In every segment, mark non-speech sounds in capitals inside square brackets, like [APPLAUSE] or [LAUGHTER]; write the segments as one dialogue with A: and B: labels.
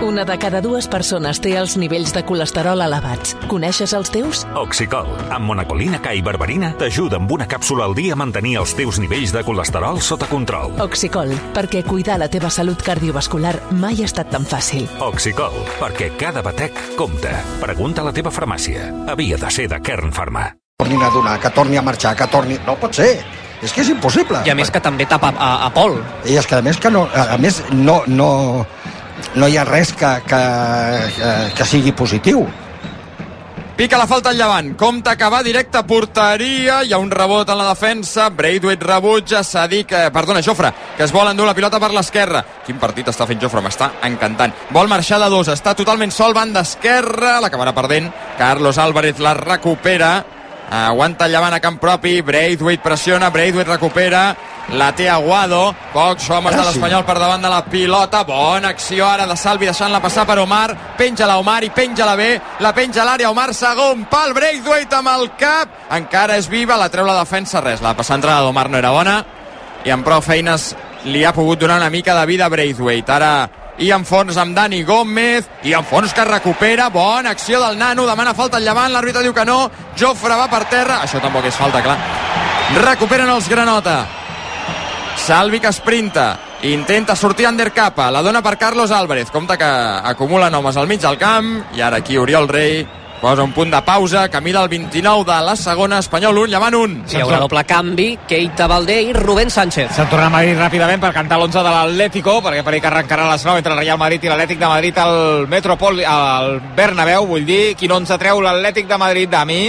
A: Una de cada dues persones té els nivells de colesterol elevats. Coneixes els teus?
B: Oxicol, amb monacolina K i berberina, t'ajuda amb una càpsula al dia a mantenir els teus nivells de colesterol sota control.
A: Oxicol, perquè cuidar la teva salut cardiovascular mai ha estat tan fàcil.
B: Oxicol, perquè cada batec compta. Pregunta a la teva farmàcia. Havia de ser de Kern Pharma.
C: Tornin a donar, que torni a marxar, que torni... No pot ser. És que és impossible.
D: I a més que també tapa a, a Pol.
C: I és que a més que no... A més, no, no, no hi ha res que, que, que, que sigui positiu.
E: Pica la falta al llevant. Compte que va directe a porteria. Hi ha un rebot en la defensa. Braithwaite rebutja. Sadik, eh, perdona, Jofre, que es vol endur la pilota per l'esquerra. Quin partit està fent Jofre? M'està encantant. Vol marxar de dos. Està totalment sol, banda esquerra. L'acabarà perdent. Carlos Álvarez la recupera. Aguanta el llevant a camp propi. Braithwaite pressiona. Braithwaite recupera. La té Aguado. Pocs homes de l'Espanyol per davant de la pilota. Bona acció ara de Salvi deixant-la passar per Omar. Penja-la Omar i penja-la bé. La penja l'àrea Omar. Segon pal. Braithwaite amb el cap. Encara és viva. La treu la defensa. Res. La passada entrada d'Omar no era bona. I amb prou feines li ha pogut donar una mica de vida a Braithwaite. Ara i en fons amb Dani Gómez i en fons que recupera, bona acció del nano demana falta al llevant, l'àrbitre diu que no Jofre va per terra, això tampoc és falta clar. Recuperen els Granota. Salvi que esprinta intenta sortir Undercapa, la dona per Carlos Álvarez compta que acumulen homes al mig del camp i ara aquí Oriol Rei posa un punt de pausa, camí del 29 de la segona, Espanyol 1, llevant 1
D: Hi haurà doble canvi, Keita Valdé i Rubén Sánchez.
F: Se'n torna a Madrid ràpidament per cantar l'11 de l'Atlético, perquè per que arrencarà les 9 entre el Real Madrid i l'Atlètic de Madrid al Metropol, al Bernabéu, vull dir, quin 11 treu l'Atlètic de Madrid, Dami?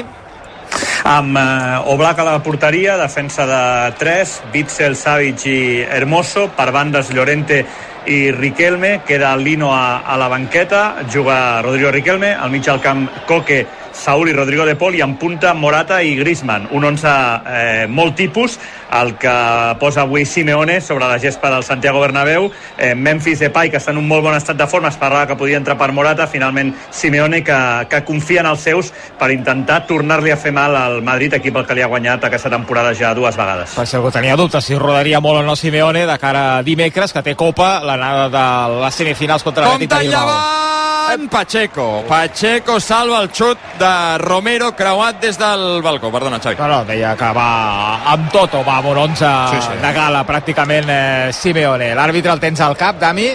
G: Amb eh, Oblak a la porteria, defensa de 3, Bitzel, Savic i Hermoso, per bandes Llorente i Riquelme, queda Lino a, a la banqueta, juga Rodrigo Riquelme, al mig del camp Coque, Saúl i Rodrigo de Pol i en punta Morata i Griezmann. Un 11 eh, molt tipus, el que posa avui Simeone sobre la gespa del Santiago Bernabéu. Eh, Memphis Depay, que està en un molt bon estat de forma, es parlava que podia entrar per Morata. Finalment, Simeone, que, que confia en els seus per intentar tornar-li a fer mal al Madrid, equip al que li ha guanyat aquesta temporada ja dues vegades.
F: Per si algú tenia dubtes si rodaria molt o no Simeone de cara a dimecres, que té Copa, l'anada de les semifinals contra l'Atlètic
E: Compte
F: de Bilbao.
E: Llevant Pacheco Pacheco salva el xut de Romero creuat des del balcó perdona Xavi
F: No, no, deia que va amb tot o va amb un 11
E: Sí, sí.
F: de gala pràcticament eh, Simeone. L'àrbitre el tens al cap, Dami?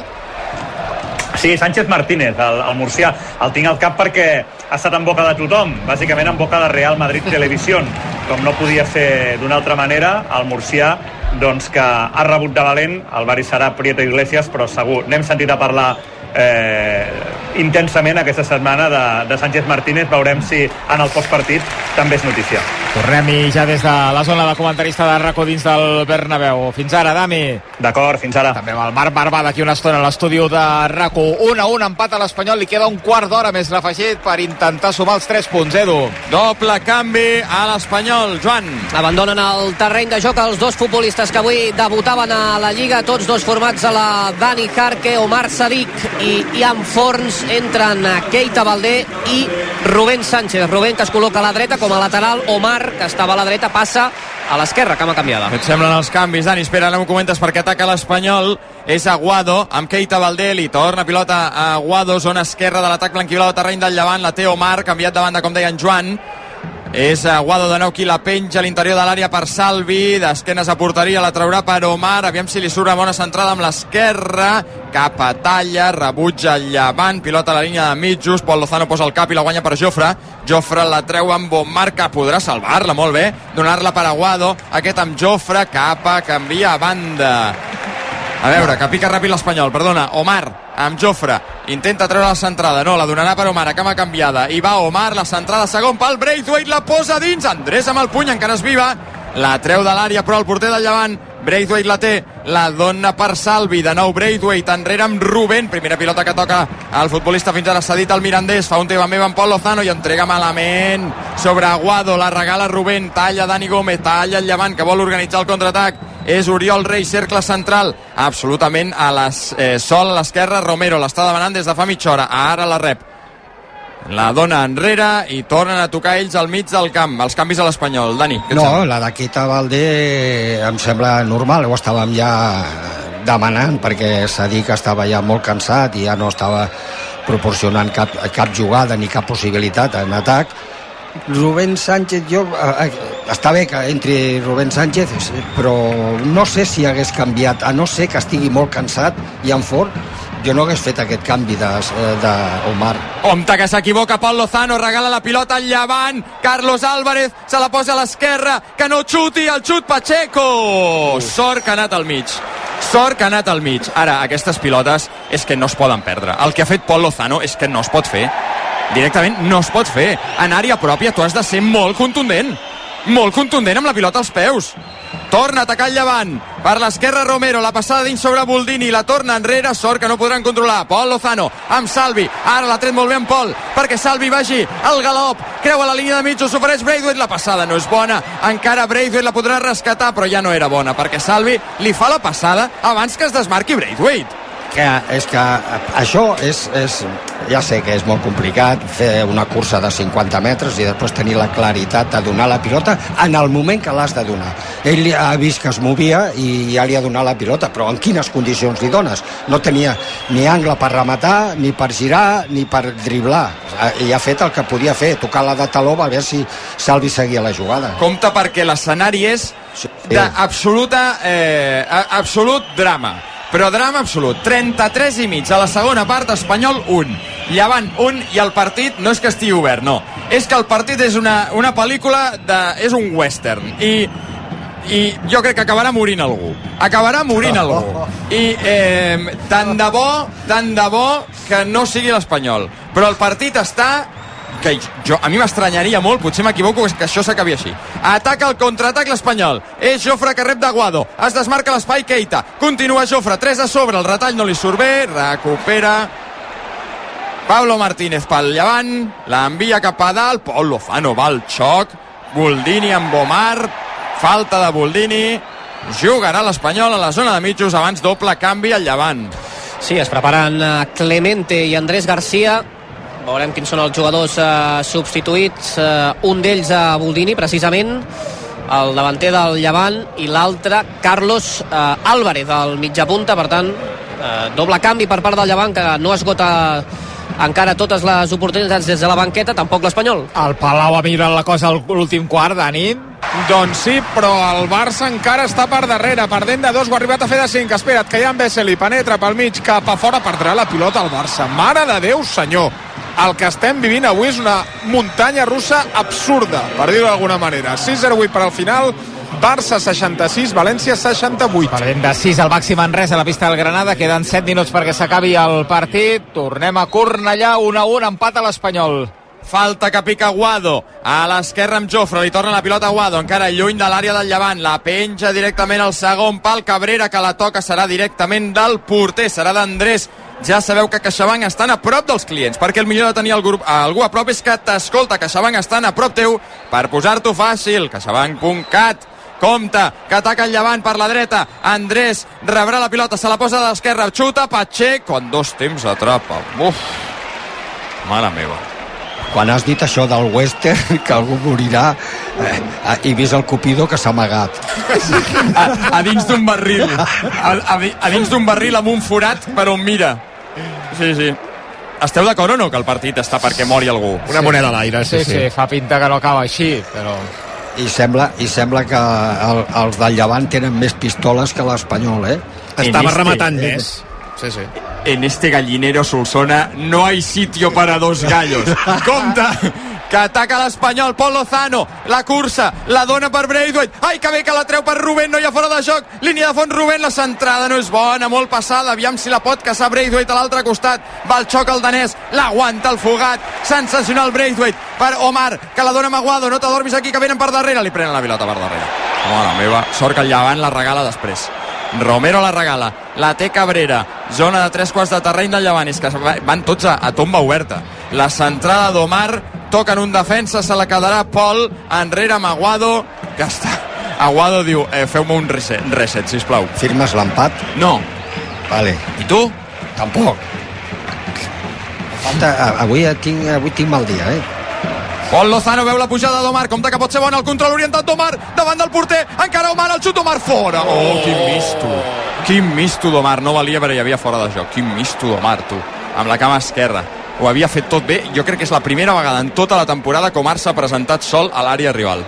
G: Sí, Sánchez Martínez, el, el murcià. El tinc al cap perquè ha estat en boca de tothom, bàsicament en boca de Real Madrid Televisió. Com no podia ser d'una altra manera, el murcià doncs, que ha rebut de valent el bari serà Prieto Iglesias, però segur, n'hem sentit a parlar eh, intensament aquesta setmana de, de Sánchez Martínez. Veurem si en el postpartit també és notícia.
F: Tornem-hi ja des de la zona de comentarista de racó dins del Bernabéu. Fins ara, Dami.
G: D'acord, fins ara.
F: També amb el Marc Barba d'aquí una estona a l'estudi de RACO. 1 a 1, empat a l'Espanyol. Li queda un quart d'hora més l'afegit per intentar sumar els 3 punts, Edu.
E: doble canvi a l'Espanyol Joan
D: Abandonen el terreny de joc els dos futbolistes que avui debutaven a la Lliga, tots dos formats a la Dani Jarque, Omar Sadik i Ian Forns. Entren Keita Valdé i Rubén Sánchez. Rubén que es col·loca a la dreta com a lateral, Omar que estava a la dreta passa a l'esquerra, cama canviada.
E: Et semblen els canvis, Dani? Espera, ara m'ho comentes perquè ataca l'Espanyol. És Aguado, amb Keita Valdé, li torna pilota a Aguado, zona esquerra de l'atac blanquiblau terreny del llevant, la té Omar, canviat de banda, com deia en Joan. És Aguado de nou qui la penja a l'interior de l'àrea per Salvi, d'esquenes a porteria, la traurà per Omar, aviam si li surt una bona centrada amb l'esquerra, cap a talla, rebutja el llevant, pilota la línia de mitjos, Pol Lozano posa el cap i la guanya per Jofre, Jofre la treu amb Omar, que podrà salvar-la. Molt bé, donar-la per Aguado, aquest amb Jofre, capa, canvia a banda. A veure, que pica ràpid l'Espanyol, perdona, Omar, amb Jofre, intenta treure la centrada, no, la donarà per Omar, a cama canviada, i va Omar, la centrada, segon pal, Braithwaite. La posa dins, Andrés amb el puny, encara és viva, la treu de l'àrea, però el porter del llevant, Braithwaite la té, la dona per Salvi, de nou Braithwaite, enrere amb Rubén, primera pilota que toca el futbolista fins ara cedit al Mirandés, fa un teva meva amb Pol Lozano i entrega malament. Sobre Aguado, la regala Rubén, talla Dani Gómez, talla el llevant que vol organitzar el contraatac, és Oriol Rei, cercle central, absolutament a les, eh, sol a l'esquerra, Romero l'està demanant des de fa mitja hora, ara la rep. La dona enrere i tornen a tocar ells al mig del camp. Els canvis a l'Espanyol. Dani, què
C: No, la de Quita Valdé em sembla normal, ho estàvem ja demanant perquè s'ha dit que estava ja molt cansat i ja no estava proporcionant cap, cap jugada ni cap possibilitat en atac Rubén Sánchez jo, eh, eh, està bé que entri Rubén Sánchez però no sé si hagués canviat a no ser que estigui molt cansat i en fort jo no hagués fet aquest canvi d'Omar.
E: Compte que s'equivoca Pol Lozano, regala la pilota al llevant, Carlos Álvarez se la posa a l'esquerra, que no xuti, el xut Pacheco! Sort que ha anat al mig. Sort que ha anat al mig. Ara, aquestes pilotes és que no es poden perdre. El que ha fet Pol Lozano és que no es pot fer. Directament no es pot fer. En àrea pròpia tu has de ser molt contundent. Molt contundent amb la pilota als peus. Torna a atacar el llevant. Per l'esquerra Romero, la passada dins sobre Boldini, la torna enrere, sort que no podran controlar. Pol Lozano, amb Salvi. Ara l'ha tret molt bé en Pol, perquè Salvi vagi al galop. Creua la línia de mig, ho s'ofereix Braithwaite. La passada no és bona. Encara Braithwaite la podrà rescatar, però ja no era bona, perquè Salvi li fa la passada abans que es desmarqui Braithwaite
C: que és que això és, és, ja sé que és molt complicat fer una cursa de 50 metres i després tenir la claritat de donar la pilota en el moment que l'has de donar ell ha vist que es movia i ja li ha donat la pilota, però en quines condicions li dones? No tenia ni angle per rematar, ni per girar, ni per driblar. I ha fet el que podia fer, tocar la de taló a veure si Salvi seguia la jugada.
E: Compte perquè l'escenari és d'absoluta eh, absolut drama però drama absolut. 33 i mig a la segona part, Espanyol 1. Llevant 1 i el partit no és que estigui obert, no. És que el partit és una, una pel·lícula, de, és un western. I i jo crec que acabarà morint algú acabarà morint algú i eh, tant de bo tant de bo que no sigui l'Espanyol però el partit està que jo, a mi m'estranyaria molt, potser m'equivoco, que això s'acabi així. Ataca el contraatac l'Espanyol. És Jofre que rep de Guado. Es desmarca l'espai Keita. Continua Jofre, 3 a sobre, el retall no li surt bé, recupera Pablo Martínez pel llevant, l'envia cap a dalt, Pol Lozano va al xoc, Boldini amb Omar, falta de Boldini, jugarà l'Espanyol a la zona de mitjos abans doble canvi al llevant.
D: Sí, es preparen eh, Clemente i Andrés Garcia veurem quins són els jugadors eh, substituïts eh, un d'ells a Boldini precisament el davanter del Llevant i l'altre Carlos eh, Álvarez al mitja punta per tant eh, doble canvi per part del Llevant que no esgota encara totes les oportunitats des de la banqueta, tampoc l'Espanyol.
F: El Palau ha millorat la cosa l'últim quart, Dani.
H: Doncs sí, però el Barça encara està per darrere, perdent de dos, ho ha arribat a fer de cinc. Espera't, que Jan Besseli penetra pel mig, cap a fora, perdrà la pilota al Barça. Mare de Déu, senyor! El que estem vivint avui és una muntanya russa absurda, per dir-ho d'alguna manera. 6-0-8 per al final, Barça 66, València 68.
F: Perdent de 6 al màxim en res a la pista del Granada, queden 7 minuts perquè s'acabi el partit. Tornem a Cornellà, 1-1, empat a l'Espanyol.
E: Falta que pica Guado. A l'esquerra amb Jofre. Li torna la pilota a Guado. Encara lluny de l'àrea del llevant. La penja directament al segon pal. Cabrera que la toca serà directament del porter. Serà d'Andrés ja sabeu que CaixaBank estan a prop dels clients, perquè el millor de tenir el grup, algú a prop és que t'escolta. CaixaBank estan a prop teu per posar-t'ho fàcil. CaixaBank.cat Compte, que ataca el llevant per la dreta. Andrés rebrà la pilota, se la posa de l'esquerra, xuta, Pacheco, en dos temps atrapa. Uf, mare meva.
C: Quan has dit això del western, [LAUGHS] que algú morirà, eh, he vist el Cupido que s'ha amagat.
E: A, a dins d'un barril. A, a, a dins d'un barril amb un forat per on mira. Sí, sí. Esteu d'acord o no que el partit està perquè mori algú?
H: Una sí. moneda a l'aire,
F: sí, sí, sí, sí. Fa pinta que no acaba així, però
C: i sembla, i sembla que el, els del Llevant tenen més pistoles que l'Espanyol, eh?
H: Estava este, rematant més.
E: Sí, sí. En este gallinero Solsona no hay sitio para dos gallos. [LAUGHS] Compte, que ataca l'Espanyol, Pol Lozano, la cursa, la dona per Braithwaite, ai que bé que la treu per Rubén, no hi ha fora de joc, línia de fons Rubén, la centrada no és bona, molt passada, aviam si la pot caçar Braithwaite a l'altre costat, va el xoc al danès, l'aguanta el fugat, sensacional Braithwaite per Omar, que la dona Maguado, no t'adormis aquí que venen per darrere, li prenen la pilota per darrere. Mare meva, sort que el llevant la regala després. Romero la regala, la té Cabrera, zona de tres quarts de terreny del Llevant, és que van tots a, a tomba oberta. La centrada d'Omar, toca en un defensa, se la quedarà Pol, enrere Maguado, que està. Aguado diu, eh, feu-me un reset, reset, sisplau.
C: Firmes l'empat?
E: No.
C: Vale.
E: I tu?
C: Tampoc. Avui tinc, avui tinc mal dia, eh?
E: Pol Lozano veu la pujada d'Omar, compte que pot ser bona el control orientat d'Omar, davant del porter, encara Omar, el xut Omar fora. Oh, quin misto. Quin misto d'Omar, no valia però hi havia fora de joc. Quin misto d'Omar, tu, amb la cama esquerra. Ho havia fet tot bé. Jo crec que és la primera vegada en tota la temporada que Omar s'ha presentat sol a l'àrea rival.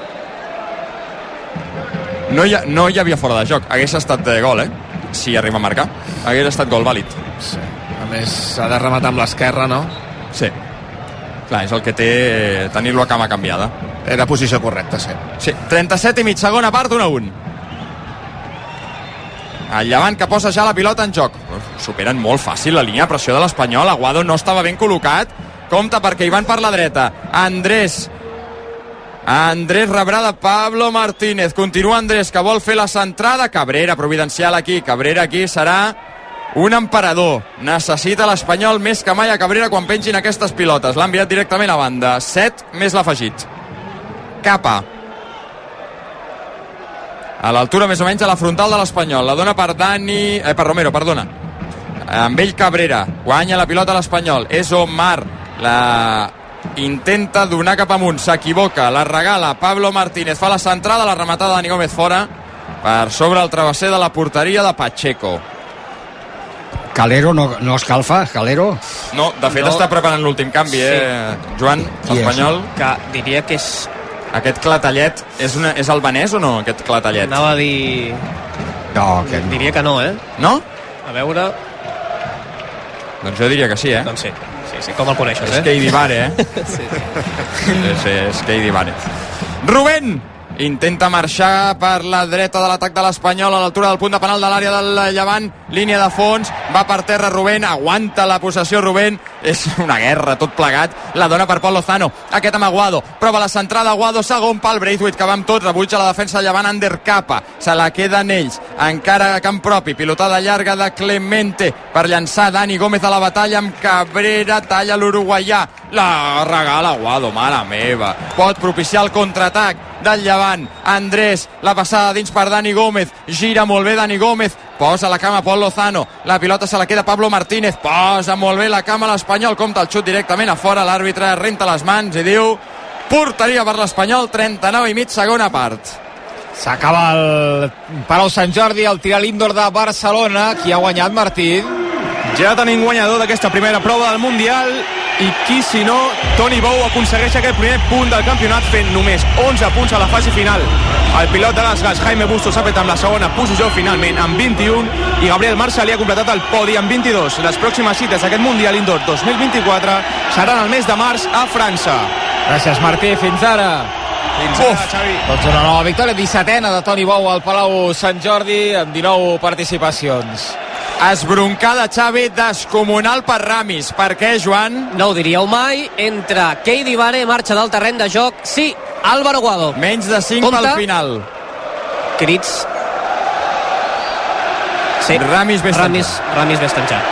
E: No hi, ha, no hi havia fora de joc. Hagués estat de gol, eh? Si arriba a marcar. Hagués estat gol vàlid.
H: Sí. A més, s'ha de rematar amb l'esquerra, no?
E: Sí. Clar, és el que té tenir-lo a cama canviada.
H: Era posició correcta, sí.
E: Sí, 37 i mig, segona part, 1 a 1. El Llevant que posa ja la pilota en joc. Superen molt fàcil la línia de pressió de l'Espanyol. Aguado no estava ben col·locat. Compte perquè hi van per la dreta. Andrés. Andrés rebrà de Pablo Martínez. Continua Andrés, que vol fer la centrada. Cabrera, providencial aquí. Cabrera aquí serà un emperador. Necessita l'Espanyol més que mai a Cabrera quan pengin aquestes pilotes. L'ha enviat directament a banda. 7 més l'afegit. Capa a l'altura més o menys a la frontal de l'Espanyol. La dona per Dani... Eh, per Romero, perdona. Amb ell Cabrera. Guanya la pilota l'Espanyol. És Omar. La intenta donar cap amunt. S'equivoca. La regala Pablo Martínez. Fa la centrada. La rematada de Dani Gómez fora. Per sobre el travesser de la porteria de Pacheco.
C: Calero no, no escalfa, Calero?
E: No, de fet
D: No.
E: està preparant l'últim canvi, eh, Joan, l'Espanyol.
D: Que diria que és...
E: Aquest clatellet, és, una, és albanès o no, aquest clatellet?
D: Anava a dir...
C: No, que no.
D: Diria que no, eh?
E: No?
D: A veure...
E: Doncs jo diria que sí, eh?
D: Doncs sí. Sí, sí, com el coneixes,
E: És
D: eh?
E: Keidi Vare, eh?
D: Sí, [LAUGHS] sí.
E: Sí, és Keidi Vare. Rubén! Intenta marxar per la dreta de l'atac de l'Espanyol a l'altura del punt de penal de l'àrea del Llevant, línia de fons, va per terra Rubén, aguanta la possessió Rubén, és una guerra tot plegat, la dona per Pol Lozano, aquest amb Aguado, prova la centrada Aguado, segon pal Braithwaite que va amb tot, rebutja la defensa Llevant Ander Capa, se la queden ells, encara a camp propi, pilotada llarga de Clemente per llançar Dani Gómez a la batalla amb Cabrera, talla l'uruguaià, la regala Aguado, mare meva, pot propiciar el contraatac del Llevant, Andrés, la passada dins per Dani Gómez, gira molt bé Dani Gómez, posa la cama Pol Lozano, la pilota se la queda Pablo Martínez, posa molt bé la cama l'Espanyol, compta el xut directament a fora, l'àrbitre renta les mans i diu porteria per l'Espanyol, 39 i mig, segona part.
F: S'acaba el Palau Sant Jordi, el tir a l'Indoor de Barcelona. Qui ha guanyat, Martí?
I: Ja tenim guanyador d'aquesta primera prova del Mundial i qui si no, Toni Bou aconsegueix aquest primer punt del campionat fent només 11 punts a la fase final. El pilot de les gas Jaime Bustos s'ha fet amb la segona posició finalment amb 21 i Gabriel Marcelí ha completat el podi amb 22. Les pròximes cites d'aquest Mundial Indoor 2024 seran el mes de març a França.
F: Gràcies, Martí. Fins ara.
I: Fins ara, Xavi.
F: Doncs una nova victòria, 17a de Toni Bou al Palau Sant Jordi, amb 19 participacions.
E: Esbroncada, Xavi, descomunal per Ramis. Per què, Joan?
D: No ho diríeu mai. Entra Keidi Vare, marxa del terreny de joc. Sí, Álvaro Guado.
E: Menys de 5
D: Compte.
E: pel final.
D: Crits. Sí.
E: Ramis bé
D: Ramis, Ramis bé estanxat.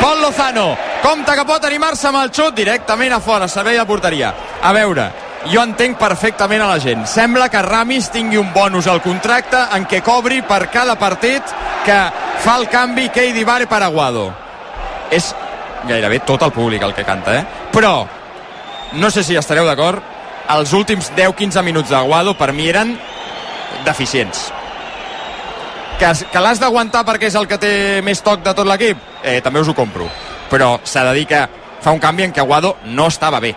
E: Pol Lozano, compte que pot animar-se amb el xut directament a fora, servei de porteria. A veure, jo entenc perfectament a la gent. Sembla que Ramis tingui un bonus al contracte en què cobri per cada partit que fa el canvi Keidi Vare per Aguado. És gairebé tot el públic el que canta, eh? Però, no sé si estareu d'acord, els últims 10-15 minuts d'Aguado per mi eren deficients que, que l'has d'aguantar perquè és el que té més toc de tot l'equip, eh, també us ho compro. Però s'ha de dir que fa un canvi en què Aguado no estava bé.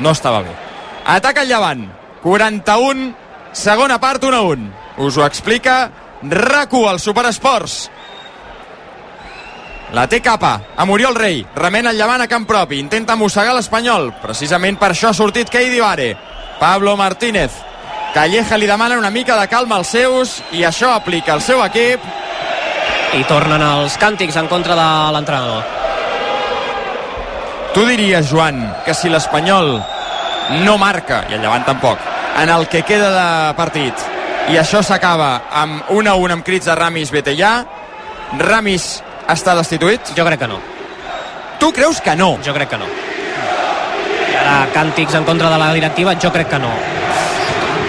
E: No estava bé. Ataca el Llevant. 41, segona part, 1 a 1. Us ho explica RAC1 al Superesports. La té capa, a Muriol Rei, remena el llevant a camp propi, intenta mossegar l'Espanyol, precisament per això ha sortit Keidi Vare. Pablo Martínez, Calleja li demana una mica de calma als seus i això aplica el seu equip.
D: I tornen els càntics en contra de l'entrenador.
E: Tu diries, Joan, que si l'Espanyol no marca, i el Llevant tampoc, en el que queda de partit, i això s'acaba amb 1 a 1 amb crits de Ramis Betellà, Ramis està destituït?
D: Jo crec que no.
E: Tu creus que no?
D: Jo crec que no. I ara càntics en contra de la directiva, jo crec que no.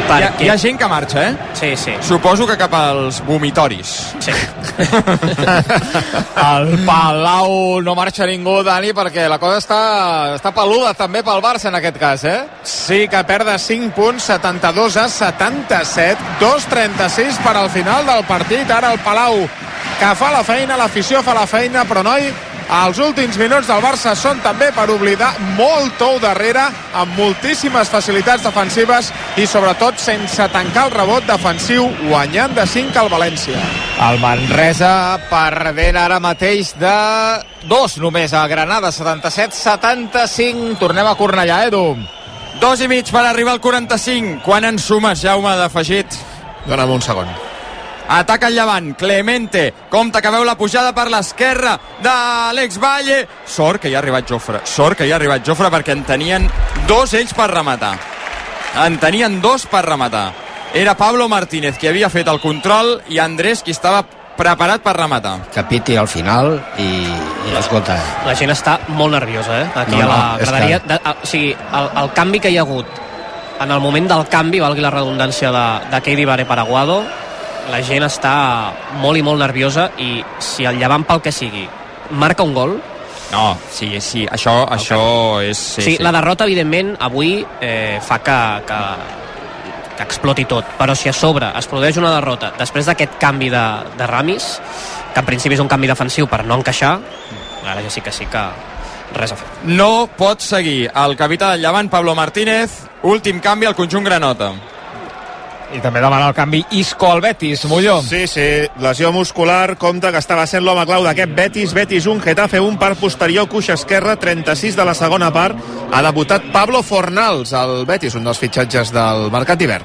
E: Hi ha,
D: Perquè...
E: hi ha gent que marxa, eh?
D: Sí, sí.
E: Suposo que cap als vomitoris.
D: sí. [LAUGHS]
F: Al Palau no marxa ningú, Dani, perquè la cosa està, està peluda també pel Barça en aquest cas, eh?
H: Sí, que perd de 5 punts, 72 a 77, 2'36 per al final del partit. Ara el Palau que fa la feina, l'afició fa la feina, però noi, els últims minuts del Barça són també per oblidar molt tou darrere, amb moltíssimes facilitats defensives i sobretot sense tancar el rebot defensiu, guanyant de 5 al València.
F: El Manresa perdent ara mateix de dos només a Granada, 77-75. Tornem a Cornellà, Edu.
E: Dos i mig per arribar al 45. Quan en sumes, Jaume, d'afegit?
H: Dóna'm un segon.
E: Ataca el llevant, Clemente, compte que veu la pujada per l'esquerra d'Àlex Valle. Sort que hi ha arribat Jofre, sort que hi ha arribat Jofre perquè en tenien dos ells per rematar. En tenien dos per rematar. Era Pablo Martínez qui havia fet el control i Andrés qui estava preparat per rematar.
C: que piti al final i, i escolta,
D: La gent està molt nerviosa, eh? Aquí
C: No,
D: a la
C: no,
D: graderia.
C: que-
D: De, a, o sigui, el, el canvi que hi ha hagut en el moment del canvi, valgui la redundància de, de Keidi Bare Paraguado, la gent està molt i molt nerviosa i si el llevant pel que sigui marca un gol,
E: No, sí, sí, això, això és... Sí,
D: sí, sí. la derrota, evidentment, avui eh, fa que, que, que exploti tot. Però si a sobre es produeix una derrota després d'aquest canvi de, de Ramis, que en principi és un canvi defensiu per no encaixar, ara ja sí que sí que res a fer.
E: No pot seguir el capità del Llevant, Pablo Martínez. Últim canvi al conjunt granota.
F: I també demana el canvi Isco al Betis, Molló.
J: Sí, sí, lesió muscular, compte que estava sent l'home clau d'aquest Betis, Betis 1, Getafe 1, part posterior, cuixa esquerra, 36 de la segona part, ha debutat Pablo Fornals, al Betis, un dels fitxatges del mercat d'hivern.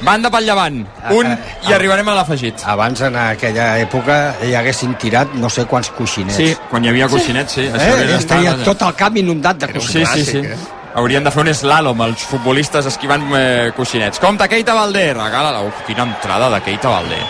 E: Banda pel Llevant. Un i arribarem a l'afegit.
C: abans en aquella època hi haguessin tirat no sé quants coixinets.
E: Sí, quan hi havia coixinets, sí. Això hauria
C: Eh? Estaria tot el camp inundat de
E: Sí,
C: coixinets.
E: sí, sí. Haurien de fer un slalom els futbolistes esquivant eh, coixinets. Compte, Keita Valdé, regala la... Uf, quina entrada de Keita Valdé.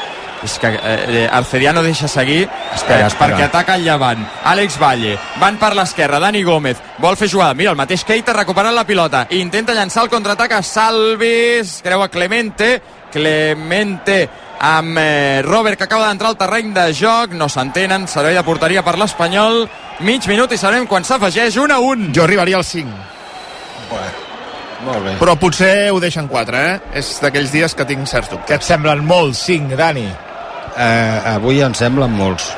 E: És que eh, eh, Arcediano deixa seguir
C: Espera,
E: eh,
C: espera.
E: perquè ataca el llevant. Àlex Valle, van per l'esquerra, Dani Gómez, vol fer jugada. Mira, el mateix Keita recuperant la pilota. Intenta llançar el contraatac a Salvis, creua Clemente, Clemente amb eh, Robert que acaba d'entrar al terreny de joc, no s'entenen, servei de porteria per l'Espanyol, mig minut i sabrem quan s'afegeix 1 a 1.
J: Jo arribaria al 5,
C: Molt bé.
J: però potser ho deixen 4, eh? És d'aquells dies que tinc certs
F: Que
J: dubtes.
F: et semblen molts, 5, Dani.
C: Eh, avui en semblen molts.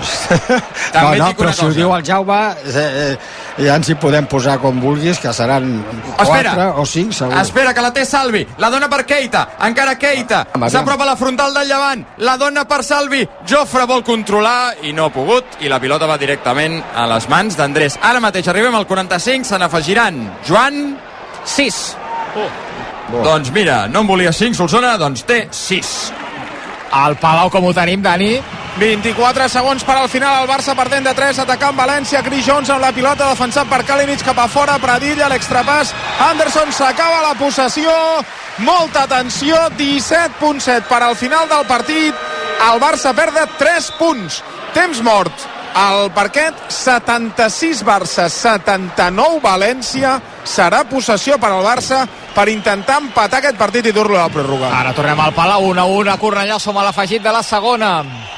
C: [LAUGHS]
E: També
C: no, no, però
E: una
C: si ho diu el Jaume, eh, eh, ja ens hi podem posar com vulguis, que seran 4
E: Espera.
C: o 5 segur.
E: Espera, que la té Salvi. La dona per Keita. Encara Keita.
C: Home,
E: S'apropa a la frontal del llevant. La dona per Salvi. Jofre vol controlar i no ha pogut. I la pilota va directament a les mans d'Andrés. Ara mateix arribem al 45. Se n'afegiran Joan.
D: 6.
E: Doncs mira, no en volia 5, Solsona, doncs té 6.
F: Al Palau com ho tenim, Dani?
H: 24 segons per al final, el Barça perdent de 3, atacant València, Chris Jones amb la pilota, defensat per Kalinic cap a fora, Pradilla, l'extrapàs, Anderson s'acaba la possessió, molta atenció, 17.7 per al final del partit, el Barça perd de 3 punts, temps mort, al parquet 76 Barça, 79 València, serà possessió per al Barça per intentar empatar aquest partit i dur-lo a la pròrroga.
F: Ara tornem al Palau, 1 a 1 a Cornellà, som a l'afegit de la segona.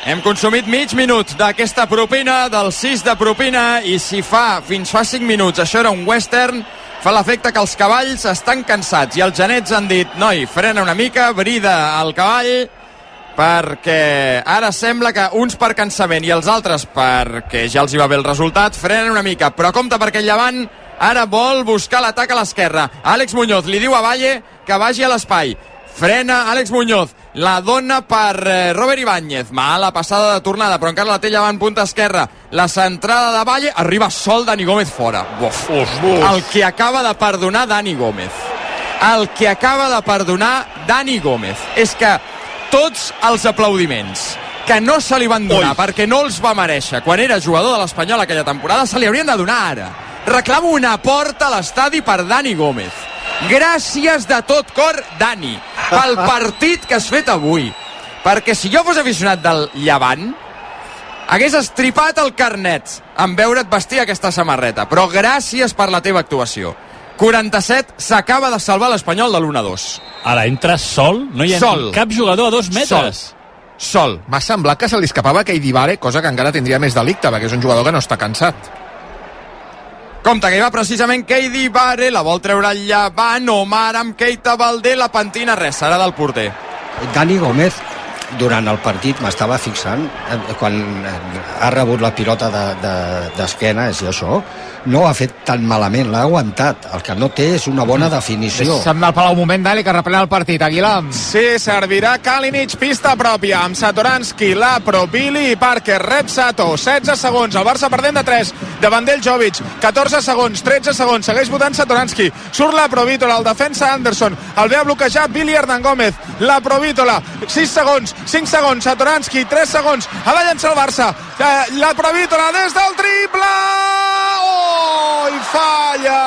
E: Hem consumit mig minut d'aquesta propina, del 6 de propina, i si fa, fins fa 5 minuts, això era un western, fa l'efecte que els cavalls estan cansats i els genets han dit, noi, frena una mica, brida el cavall, perquè ara sembla que uns per cansament i els altres perquè ja els hi va bé el resultat, frenen una mica, però compte perquè el llevant ara vol buscar l'atac a l'esquerra. Àlex Muñoz li diu a Valle que vagi a l'espai. Frena Àlex Muñoz, la dona per eh, Robert Ibáñez. Mala passada de tornada, però encara la té llevant punta esquerra. La centrada de Valle, arriba sol Dani Gómez fora. Buf, uf, uf. El que acaba de perdonar Dani Gómez. El que acaba de perdonar Dani Gómez. És que tots els aplaudiments que no se li van donar
J: Ui.
E: perquè no els va mereixer quan era jugador de l'Espanyol aquella temporada se li haurien de donar ara. Reclamo una porta a l'estadi per Dani Gómez. Gràcies de tot cor, Dani, pel [LAUGHS] partit que has fet avui. Perquè si jo fos aficionat del Llevant, hagués estripat el carnet en veure't vestir aquesta samarreta. Però gràcies per la teva actuació. 47 s'acaba de salvar l'Espanyol de l'1-2.
K: Ara entra sol, no hi ha
E: Sol.
K: cap jugador a dos metres.
E: Sol.
J: M'ha semblat que se li escapava Kei Dibare, cosa que encara tindria més delicte, perquè és un jugador que no està cansat.
E: Compte que hi va precisament Keidi Bare, la vol treure el llevant, Omar amb Keita Valdé, la pentina, res, serà del porter.
C: Dani Gómez durant el partit m'estava fixant eh, quan eh, ha rebut la pilota d'esquena de, de, és això no ho ha fet tan malament, l'ha aguantat. El que no té és una bona definició.
F: Deixa'm al Palau un moment, Dali, que reprèn el partit. Aguilar.
H: Sí, servirà Kalinic, pista pròpia, amb Satoranski, Lapro, Billy i Parker, rep Sato, 16 segons, el Barça perdent de 3, davant d'ell Jovic, 14 segons, 13 segons, segueix votant Satoranski, surt la Provítola, el defensa Anderson, el ve a bloquejar Billy Hernán Gómez, la Provítola, 6 segons, 5 segons, Satoranski, 3 segons, ha de llançar el Barça, la Provítola des del triple, oh, i falla!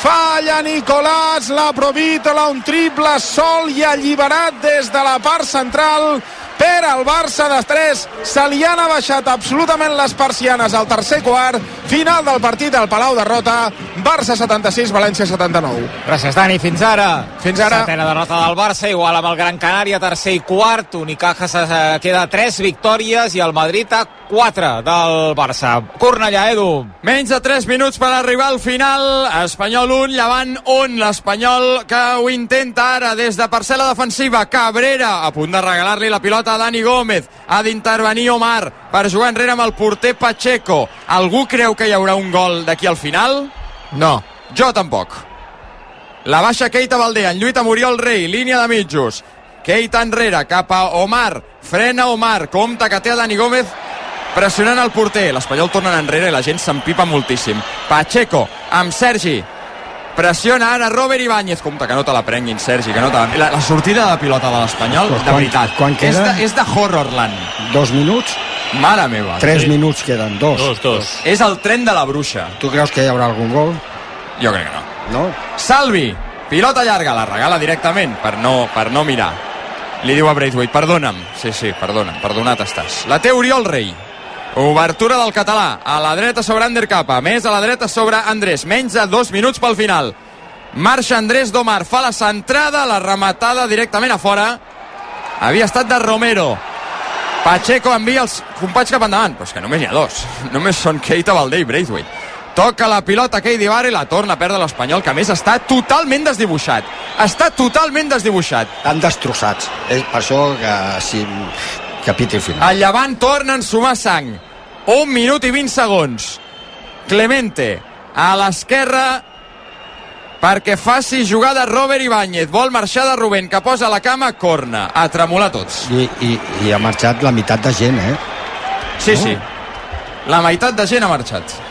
H: Falla Nicolàs, la Provítola, un triple sol i alliberat des de la part central per al Barça de 3. Se li han abaixat absolutament les persianes al tercer quart. Final del partit al Palau de Rota. Barça 76, València 79.
F: Gràcies, Dani. Fins ara.
H: Fins ara.
F: Setena derrota del Barça, igual amb el Gran Canària, tercer i quart. Unicaja se queda a 3 victòries i el Madrid a 4 del Barça. Cornellà, Edu.
E: Menys de 3 minuts per arribar al final. Espanyol 1, Llevant 1. L'Espanyol que ho intenta ara des de parcel·la defensiva. Cabrera a punt de regalar-li la pilota a Dani Gómez. Ha d'intervenir Omar per jugar enrere amb el porter Pacheco. Algú creu que hi haurà un gol d'aquí al final?
J: No.
E: Jo tampoc. La baixa Keita Valdé, en lluita Muriel Rei, línia de mitjos. Keita enrere, cap a Omar. Frena Omar, compta que té a Dani Gómez pressionant el porter. L'Espanyol torna enrere i la gent s'empipa moltíssim. Pacheco, amb Sergi. Pressiona ara Robert Ibáñez. Compte que no te la prenguin, Sergi, que no te la... la, la sortida de pilota de l'Espanyol, de
C: quan-
E: veritat,
C: quan
E: és,
C: queda?
E: de, és de Horrorland.
C: dos minuts,
E: Mare meva.
C: tres minuts queden, dos.
K: Dos, dos.
E: És el tren de la bruixa.
C: tu creus que hi haurà algun gol?
E: Jo crec que no.
C: no?
E: Salvi, pilota llarga, la regala directament per no, per no mirar. Li diu a Braithwaite, perdona'm. Sí, sí, perdona, perdonat estàs. La té Oriol Rei. Obertura del català, a la dreta sobre Ander Capa, més a la dreta sobre Andrés, menys de dos minuts pel final. Marxa Andrés Domar, fa la centrada, la rematada directament a fora. Havia estat de Romero. Pacheco envia els companys cap endavant, però és que només hi ha dos. [LAUGHS] Només són Keita Valdé i Braithwaite. Toca la pilota Keidi Bar i la torna a perdre l'Espanyol, que més està totalment desdibuixat. Està totalment desdibuixat.
C: Estan destrossats. Eh, per això que si capítol final.
E: El Llevant torna a sumar sang. Un minut i 20 segons. Clemente a l'esquerra perquè faci jugada Robert Ibáñez. Vol marxar de Rubén, que posa la cama, corna. A tremolar tots.
C: I, i, I ha marxat la meitat de gent, eh?
E: Sí, sí. La meitat de gent ha marxat.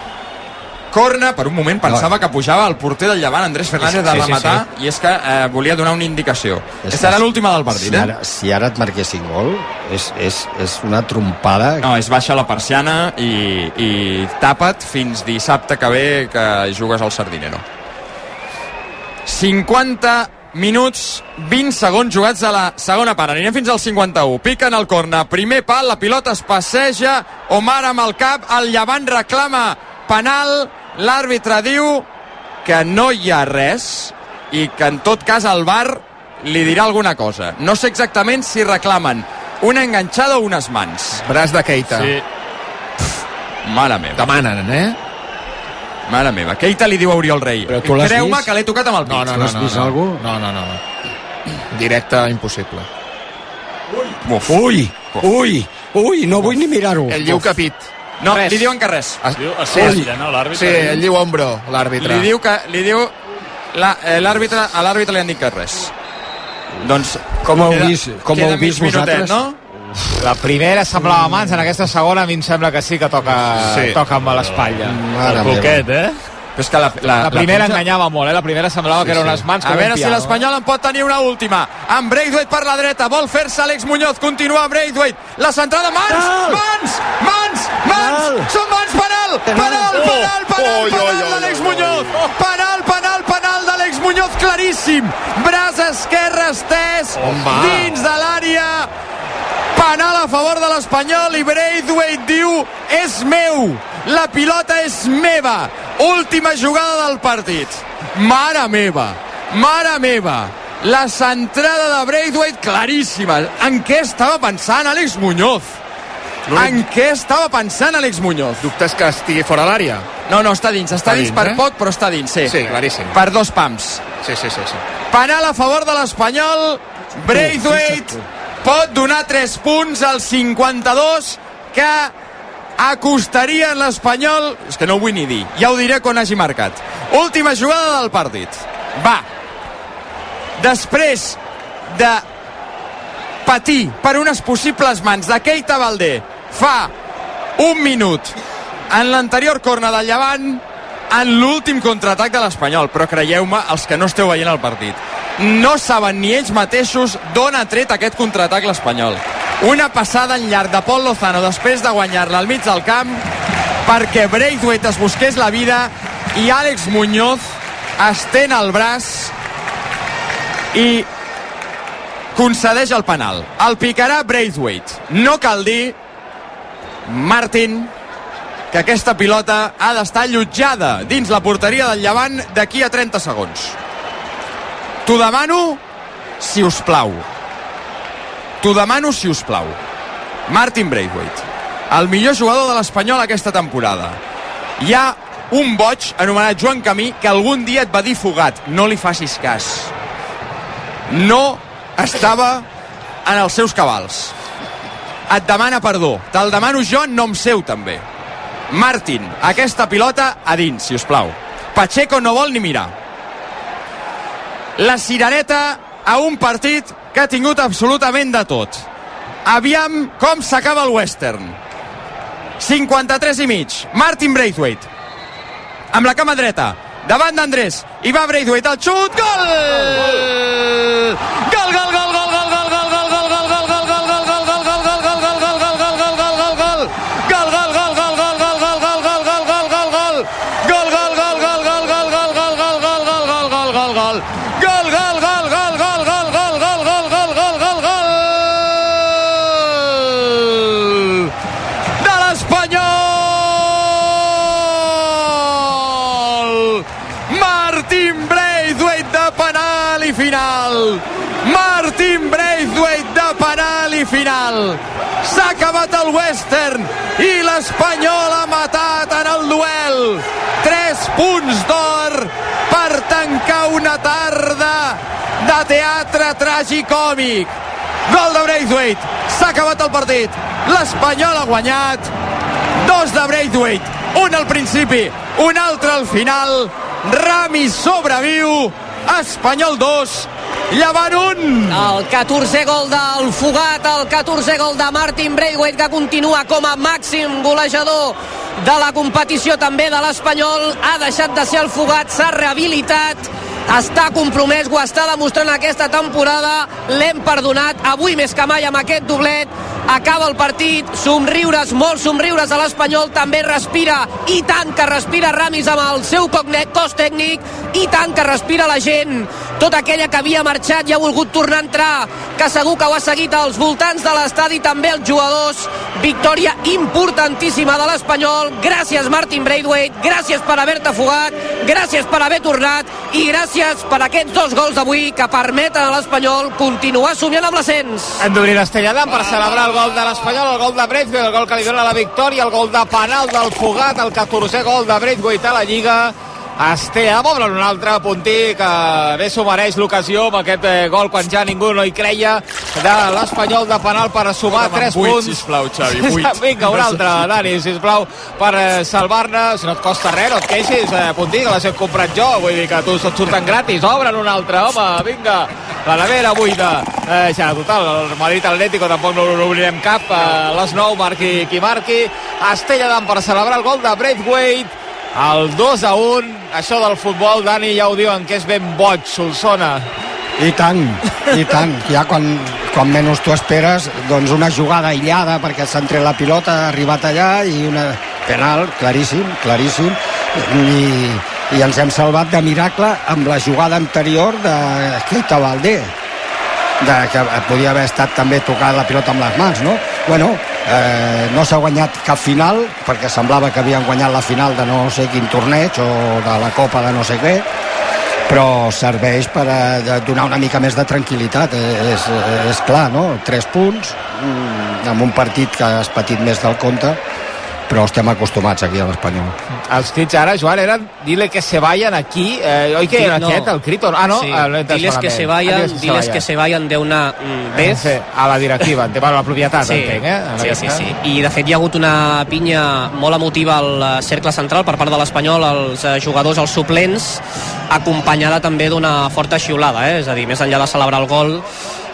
E: Corna, per un moment pensava que pujava el porter del Llevant, Andrés Fernández, de
C: Sí, sí,
E: rematar, i és que eh, volia donar una indicació.
C: És
E: Serà l'última del partit,
C: si
E: eh?
C: ara, si ara et marquessin gol, és, és, és una trompada.
E: No, és baixa la persiana i, i tapa't fins dissabte que ve que jugues al Sardinero. 50 minuts, 20 segons jugats a la segona part. Anirem fins al 51. Piquen el corna. Primer pal, la pilota es passeja. Omar amb el cap. El Llevant reclama penal. L'àrbitre diu que no hi ha res i que en tot cas el VAR li dirà alguna cosa. No sé exactament si reclamen una enganxada o unes mans.
J: Braç de Keita.
K: Sí.
E: Mare meva.
J: Demanen, eh?
E: Mare meva. Keita li diu a Oriol Rei. Creu-me que l'he tocat amb el pit.
J: No, no, no.
C: has
J: no,
C: vist
J: no.
C: algú?
J: No, no, no. no. Directe, impossible.
E: Uf.
C: Ui, ui, ui, no vull ni mirar-ho.
J: El lliu capit.
E: No,
F: Res.
E: li diuen que res.
K: Diu, es sí, no, l'àrbitre.
J: Sí, el lliu ombro, l'àrbitre.
E: Li diu que... Li diu... la- eh, L'àrbitre... A l'àrbitre li han dit que res. Doncs...
C: Com heu
E: queda-
C: vist, com heu vist
E: mig minutet,
C: vosaltres?
E: No?
F: La primera semblava mans, en aquesta segona a mi em sembla que sí que toca,
J: Sí.
F: toca amb l'espatlla.
K: El
C: meva.
K: coquet, eh?
E: Però és que la, la,
F: La primera
E: punxa-
F: enganyava molt, eh? La primera semblava que eren unes mans com
E: A veure si l'Espanyol en pot tenir una última. Amb Braithwaite per la dreta, vol fer-se Àlex Muñoz, continua Braithwaite. La centrada, mans,
C: Penal!
E: mans, mans, mans,
C: Penal!
E: són mans, penal, penal, penal, penal, penal
J: oi,
E: d'Àlex Muñoz, penal, penal, penal d'Àlex Muñoz, claríssim. Braç esquerre estès, dins de l'àrea, penal a favor de l'Espanyol i Braithwaite diu és meu, la pilota és meva Última jugada del partit. Mare meva, mare meva. La centrada de Braithwaite claríssima. En què estava pensant Àlex Muñoz? En què estava pensant Àlex Muñoz?
J: Dubtes que estigui fora l'àrea?
E: No, no, està dins. Està,
J: Està
E: dins,
J: dins,
E: per
J: eh?
E: poc, però està dins, sí.
J: Sí, claríssim.
E: Per dos pams.
J: Sí, sí, sí. sí.
E: Penal a favor de l'Espanyol. Braithwaite pot donar 3 punts al 52 que acostarien l'Espanyol... És que no ho vull ni dir. Ja ho diré quan hagi marcat. Última jugada del partit. Va. Després de patir per unes possibles mans de Keita Valdé fa un minut en l'anterior corna del Llevant en l'últim contraatac de l'Espanyol però creieu-me, els que no esteu veient el partit no saben ni ells mateixos d'on ha tret aquest contraatac l'Espanyol una passada en llarg de Pol Lozano després de guanyar-la al mig del camp perquè Braithwaite es busqués la vida i Àlex Muñoz estén el braç i concedeix el penal. El picarà Braithwaite. No cal dir, Martin, que aquesta pilota ha d'estar allotjada dins la porteria del Llevant d'aquí a 30 segons. T'ho demano, si us plau. T'ho demano, si us plau. Martin Braithwaite, el millor jugador de l'Espanyol aquesta temporada. Hi ha un boig anomenat Joan Camí que algun dia et va dir fugat. No li facis cas. No estava en els seus cabals. Et demana perdó. Te'l demano jo en nom seu, també. Martin, aquesta pilota a dins, si us plau. Pacheco no vol ni mirar. La cirereta a un partit que ha tingut absolutament de tot. Aviam com s'acaba el western. 53 i mig. Martin Braithwaite. Amb la cama dreta. Davant d'Andrés. I va Braithwaite. El xut. Gol! Gol, el western i l'Espanyol ha matat en el duel! Tres punts d'or per tancar una tarda de teatre tragicòmic! Gol de Braithwaite! S'ha acabat el partit! L'Espanyol ha guanyat! Dos de Braithwaite, un al principi, un altre al final. Ramis sobreviu, Espanyol 2, Llevant 1.
D: El 14è gol del Fugat, el 14è gol de Martin Braithwaite, que continua com a màxim golejador de la competició també de l'Espanyol. Ha deixat de ser el Fugat, s'ha rehabilitat, està compromès, ho està demostrant aquesta temporada. L'hem perdonat avui més que mai amb aquest doblet. Acaba el partit, somriures, molts somriures a l'Espanyol, també respira, i tant que respira Ramis amb el seu cognet, cos tècnic, i tant que respira la gent, tota aquella que havia marxat i ha volgut tornar a entrar, que segur que ho ha seguit als voltants de l'estadi, també els jugadors, victòria importantíssima de l'Espanyol, gràcies Martin Braithwaite, gràcies per haver-te fugat, gràcies per haver tornat, i gràcies per aquests dos gols d'avui que permeten a l'Espanyol continuar somiant amb l'ascens.
F: Hem d'obrir l'Estelladam per celebrar el gol de l'Espanyol, el gol de Braithwaite, el gol que li dona la victòria, el gol de penal del Fugat, el 14è gol de Braithwaite a la Lliga. Estella, mobre un altre puntí que bé s'ho mereix l'ocasió amb aquest eh, gol quan ja ningú no hi creia de l'Espanyol de penal per sumar 3
E: vuit,
F: punts.
E: sisplau, Xavi, [LAUGHS] vuit.
F: Vinga, un altre, Dani, sisplau, per eh, salvar-ne. Si no et costa res, no et queixis, eh, puntí, que les he comprat jo. Vull dir que tu et surten gratis. Obren un altre, home, vinga. La nevera buida. Eh, ja, total, el Madrid Atlético tampoc no l'obrirem cap. Eh, les 9, marqui qui marqui. Estella d'Am per celebrar el gol de Braithwaite. El 2 a 1, això del futbol, Dani, ja ho diuen, que és ben boig, Solsona.
C: I tant, i tant. Ja quan, quan menys tu esperes, doncs una jugada aïllada perquè s'ha entret la pilota, ha arribat allà i una penal claríssim, claríssim. I, i ens hem salvat de miracle amb la jugada anterior de Keita Valdé de, que podia haver estat també tocar la pilota amb les mans, no? Bueno, Eh, no s'ha guanyat cap final, perquè semblava que havien guanyat la final de no sé quin torneig o de la Copa de no sé què, però serveix per a donar una mica més de tranquil·litat eh, és, és clar, no? 3 punts mm, amb un partit que has patit més del compte però estem acostumats aquí a l'Espanyol
F: Els crits ara, Joan, eren dile que se vayan aquí. Eh, oi que
D: Sí,
F: era
D: no.
F: aquest, el crit? Ah, no?
D: Sí.
F: Ah,
D: diles que se
F: Ah,
D: vayan, diles que se vayan de una mm, vez.
F: Sí, a la directiva, de la propietat,
D: Sí,
F: entenc, eh? En
D: sí, sí,
F: cas.
D: sí. I de fet hi ha hagut una pinya molt emotiva al eh, cercle central per part de l'Espanyol, els eh, jugadors, els suplents, acompanyada també d'una forta xiulada, eh? és a dir, més enllà de celebrar el gol,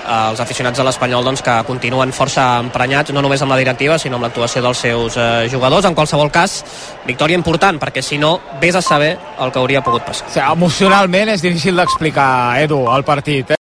D: els aficionats de l'Espanyol doncs, que continuen força emprenyats, no només amb la directiva, sinó amb l'actuació dels seus eh, jugadors. En qualsevol cas, victòria important, perquè si no, vés a saber el que hauria pogut passar.
F: Emocionalment és difícil d'explicar, Edu, el partit. Eh?